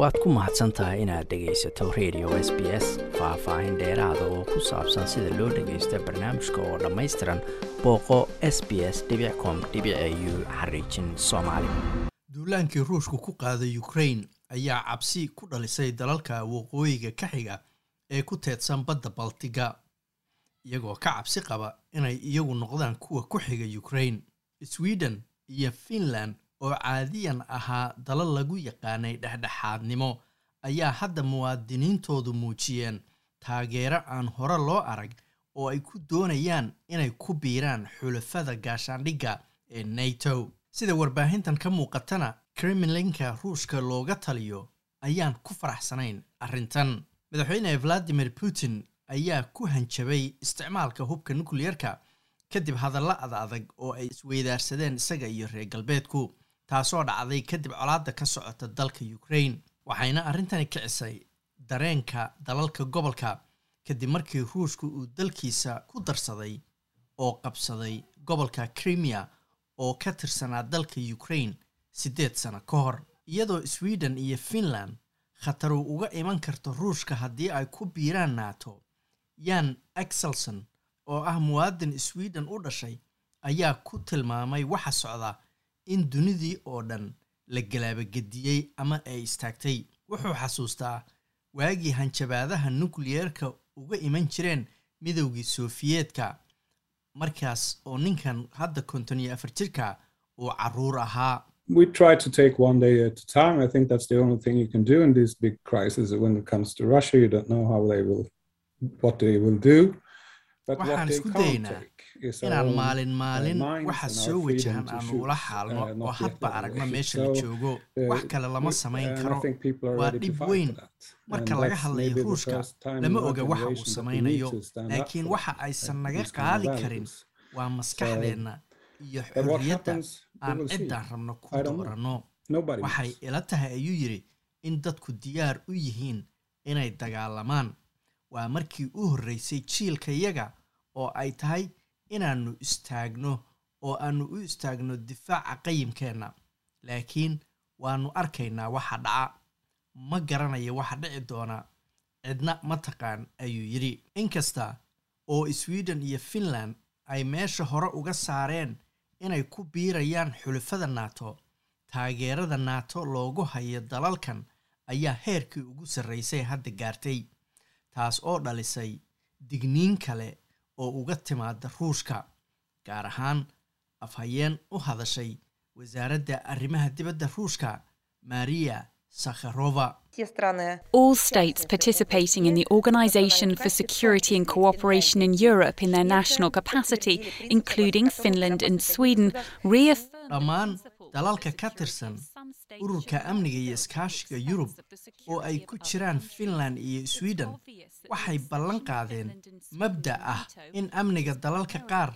waad ku mahadsan tahay inaad dhegaysato radio s b s faah-faahin dheeraada oo ku saabsan sida loo dhagaysto barnaamijka oo dhammaystiran booqo s b s com u xariijin soomaali. Duulaankii ruushku ku qaaday ukrain ayaa cabsi ku dhalisay dalalka waqooyiga ka xiga ee ku teedsan badda baltiga iyagoo ka cabsi qaba inay iyagu noqdaan kuwa ku xiga ukrain sweden iyo finland oo caadiyan ahaa dalal lagu yaqaanay dhexdhexaadnimo ayaa hadda muwaadiniintoodu muujiyeen taageero aan hore loo arag oo ay ku doonayaan inay ku biiraan xulafada gaashaandhigga ee nato. Sida warbaahintan ka muuqatana kremlinka ruushka looga taliyo ayaan ku faraxsanayn arrintan. Madaxweyne valadimir putin ayaa ku hanjabay isticmaalka hubka nukliyerka kadib hadallo ad adag oo ay isweydaarsadeen isaga iyo reer galbeedku taasoo dhacday kadib colaadda ka socota dalka ukrain waxayna arrintani kicisay dareenka dalalka gobolka kadib markii ruushka uu dalkiisa ku darsaday oo qabsaday gobolka krimiya oo ka tirsanaa dalka ukrain siddeed sano ka hor. Iyadoo sweden iyo finland khataru uga iman karto ruushka haddii ay ku biiraan nato yan axelson oo ah muwaadin sweden u dhashay ayaa ku tilmaamay waxa socda in dunidii oo dhan la galaabagediyey ama ay istaagtay wuxuu xasuustaa waagii hanjabaadaha nukliyeerka uga iman jireen midowgii sofiyeetka markaas oo ninkan hadda konton iyo afar jirka uu carruur ahaa we try to take one day at a time. I think that's the only thing you can do in these big crises. When it comes to Russia, you don't know how they will, what they will do. waxaan isku daynaa inaan maalin maalin waxa soo wajahan aanu ula xaalno oo hadba aragno meesha la joogo wax kale lama samayn karo. waa dhib weyn marka laga hadlayo ruushka lama oga waxa uu samaynayo. laakiin waxa aysan naga qaadi karin waa maskaxdeenna iyo xorriyadda aan ciddaan rabno ku dooranno waxay ila tahay ayuu yidhi in dadku diyaar u yihiin inay dagaalamaan. Waa markii u horreysay jiilkayaga oo ay tahay inaannu istaagno oo aannu u istaagno difaaca qayimkeenna laakiin waannu arkaynaa waxa dhaca. Ma garanayo waxa dhici doona. Cidna ma taqaan ayuu yidhi. Inkasta oo sweden iyo finland ay meesha hore uga saareen inay ku biirayaan xulafada nato taageerada nato loogu hayo dalalkan ayaa heerkii ugu sarraysay hadda gaartay taas oo dhalisay digniin kale oo uga timaada ruushka gaar ahaan afhayeen u hadashay wasaaradda arrimaha dibadda ruushka maria sakharova. All states participating in the Organisation for Security and Cooperation in Europe in their national capacity, including Finland and Sweden, reaffirmed dalalka ka tirsan ururka amniga iyo iskaashiga yurub oo ay ku jiraan finland iyo sweden waxay ballan qaadeen mabda ah in amniga dalalka qaar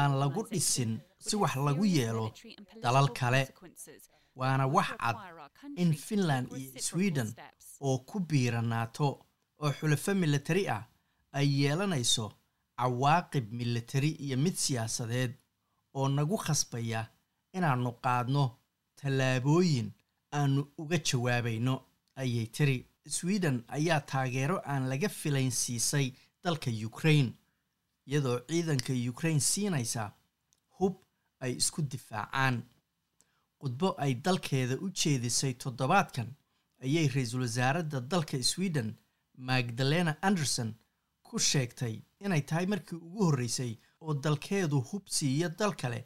aan lagu dhisin si wax lagu yeelo dalal kale waana wax cad in finland iyo sweden oo ku biira nato oo xulafo militari ah ay yeelanayso cawaaqib militari iyo mid siyaasadeed oo nagu khasbaya inaannu qaadno tallaabooyin aanu uga jawaabayno ayay tiri sweden ayaa taageero aan laga filayn siisay dalka ukrain iyadoo ciidanka ukrain siinaysa hub ay isku difaacaan. Khudbo ay dalkeeda u jeedisay toddobaadkan ayay ra'iisul wasaaradda dalka sweden magdalena anderson ku sheegtay inay tahay markii ugu horreysay oo dalkeedu hub siiyo dal kale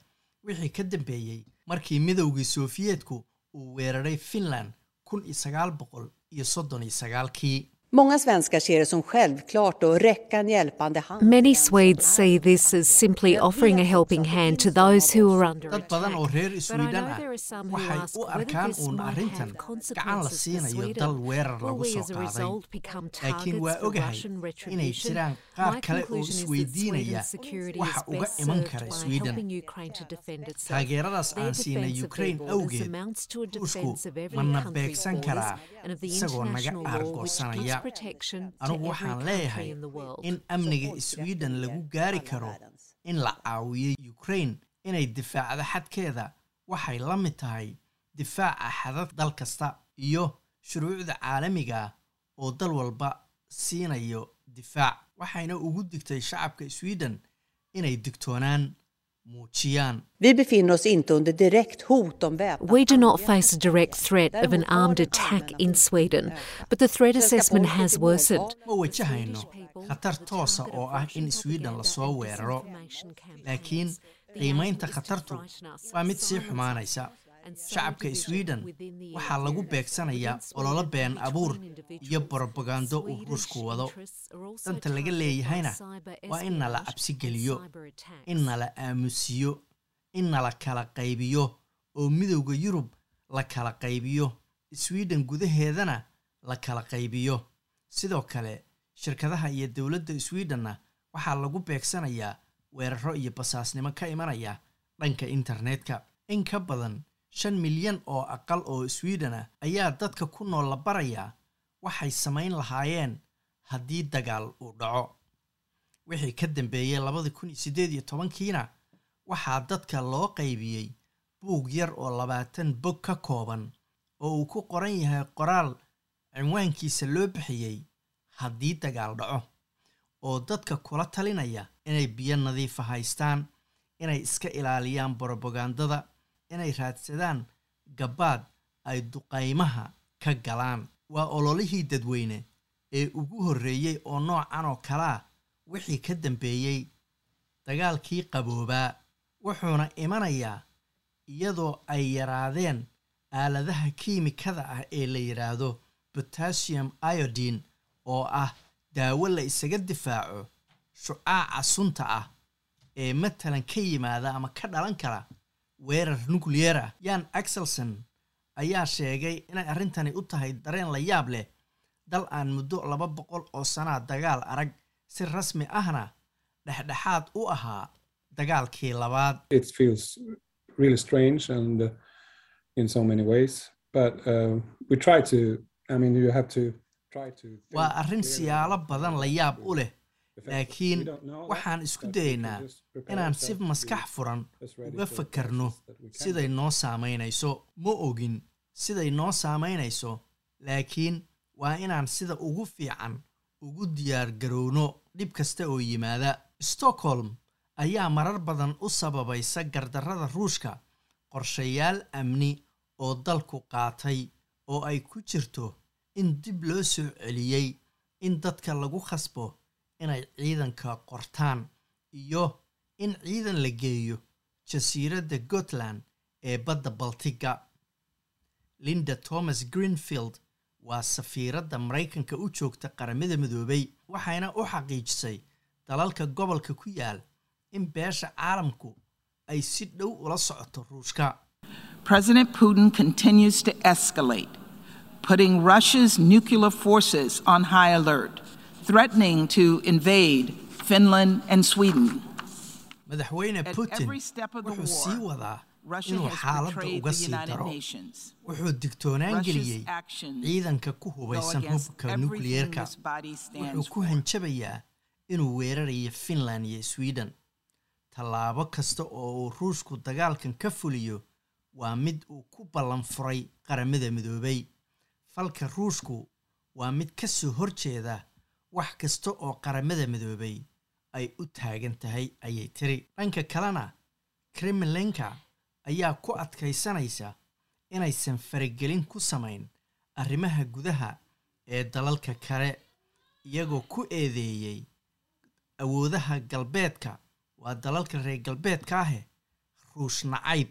wixii ka dambeeyey markii midowgii sofiyeetku uu weeraray finland kun iyo sagaal boqol iyo soddon iyo sagaalkii Många svenskar ser det som självklart att räcka en hjälpande hand. Many Swedes see this as simply offering a helping hand to those who are under dad attack. badan oo reer But I sweden know ah there are some who waxay ask u whether arkaan this uun might arrintan have gacan la consequences for siinayo Sweden. dal weerar Will lagu we soo as a qaaday result become laakiin waa targets for ogahay Russian inay retribution? jiraan qaar My kale oo conclusion is that isweydiinaya Sweden's security waxa is uga best iman served kara by sweden helping Ukraine to defend itself. taageeradaas Their aan siinay defense of ukraine their borders awgeed amounts to a ruushku defense of every mana country's beegsan borders karaa and of the isagoo naga international law which gives aargoosanaya every waxaan leeyahay in amniga sweden lagu gaari karo in la caawiyo ukraine inay difaacdo xadkeeda waxay la mid tahay difaaca xadad dal kasta iyo shuruucda caalamiga oo dal walba siinayo difaac. Waxayna ugu digtay shacabka sweden inay digtoonaan Vi befinner oss inte under direkt hot om väpnat We do not face a direct threat of an armed attack in Sweden, but the threat assessment has worsened. ma wajahayno khatar toosa oo ah in sweden la soo weeraro laakiin qiimaynta khatartu waa mid sii xumaanaysa shacabka sweden. waxaa lagu beegsanayaa ololo been abuur iyo borobagando uu ruushku wado. danta laga leeyahayna waa in nala cabsi geliyo in nala aamusiyo in nala kala qaybiyo oo midowda yurub la kala qaybiyo sweden gudaheedana la kala qaybiyo. Sidoo kale shirkadaha iyo dowladda swedenna waxaa lagu beegsanayaa weeraro iyo basaasnimo ka imanaya dhanka internetka. In ka badan shan milyan oo aqal oo sweden ah ayaa dadka ku nool la barayaa waxay samayn lahaayeen haddii dagaal uu dhaco. Wixii ka dambeeyey labadii kun iyo siddeed iyo tobankiina waxaa dadka loo qaybiyey buug yar oo labaatan bog ka kooban oo uu ku qoran yahay qoraal cinwaankiisa loo bixiyey haddii dagaal dhaco oo dadka kula talinaya inay biyo nadiifa haystaan inay iska ilaaliyaan borobagandada inay raadsadaan gabbaad ay duqaymaha ka galaan. Waa ololihii dadweyne ee ugu horreeyey oo noocan oo kalea wixii ka dambeeyey dagaalkii qaboobaa wuxuuna imanayaa iyadoo ay yaraadeen aaladaha kiimikada ah ee la yidhaahdo potassium iodine oo ah daawo la isaga difaaco shucaaca sunta ah ee matalan ka yimaada ama ka dhalan kara weerar nucleyer ah yan axelson ayaa sheegay inay arrintani u tahay dareen la yaab leh. Dal aan muddo laba boqol oo sanaa dagaal arag si rasmi ahna dhexdhexaad u ahaa dagaalkii labaad. Waa arrin siyaalo badan la yaab u leh. Laakiin waxaan isku dayaynaa prepare inaan si maskax furan uga fakarno siday noo saamaynayso ma ogin siday noo saamaynayso laakiin waa inaan sida ugu fiican ugu diyaar garowno dhib kasta oo yimaada. Stockholm ayaa marar badan u sababaysa gardarrada ruushka qorshayaal amni oo dalku qaatay oo ay ku jirto in dib loo soo celiyey in dadka lagu khasbo inay ciidanka qortaan iyo in ciidan la geeyo jasiiradda gotland ee badda baltiga. Linda thomas greenfield waa safiiradda maraykanka u joogta qaramada midoobay waxayna u xaqiijisay dalalka gobolka ku yaal in beesha caalamku ay si dhow ula socoto ruushka. President Putin continues to escalate, putting Russia's nuclear forces on high alert, threatening to invade Finland and Sweden. madaxweyne At putin every step of the wuxuu sii war, wadaa inuu xaaladda uga sii daro. Wuxuu digtoonaan geliyey ciidanka ku hubaysan hubka nukliyeerka wuxuu ku hanjabayaa inuu weerarayo finland iyo sweden. Tallaabo kasta oo uu ruushku dagaalkan ka fuliyo waa mid uu ku ballan furay qaramada midoobay. Falka ruushku waa mid ka soo horjeeda wax kasta oo qaramada midoobay ay u taagan tahay ayay tiri. Dhanka kalena kremlinka ayaa ku adkaysanaysa inaysan faragelin ku samayn arrimaha gudaha ee dalalka kale iyagoo ku eedeeyey awoodaha galbeedka. Waa dalalka reer galbeedka ahe ruush nacayb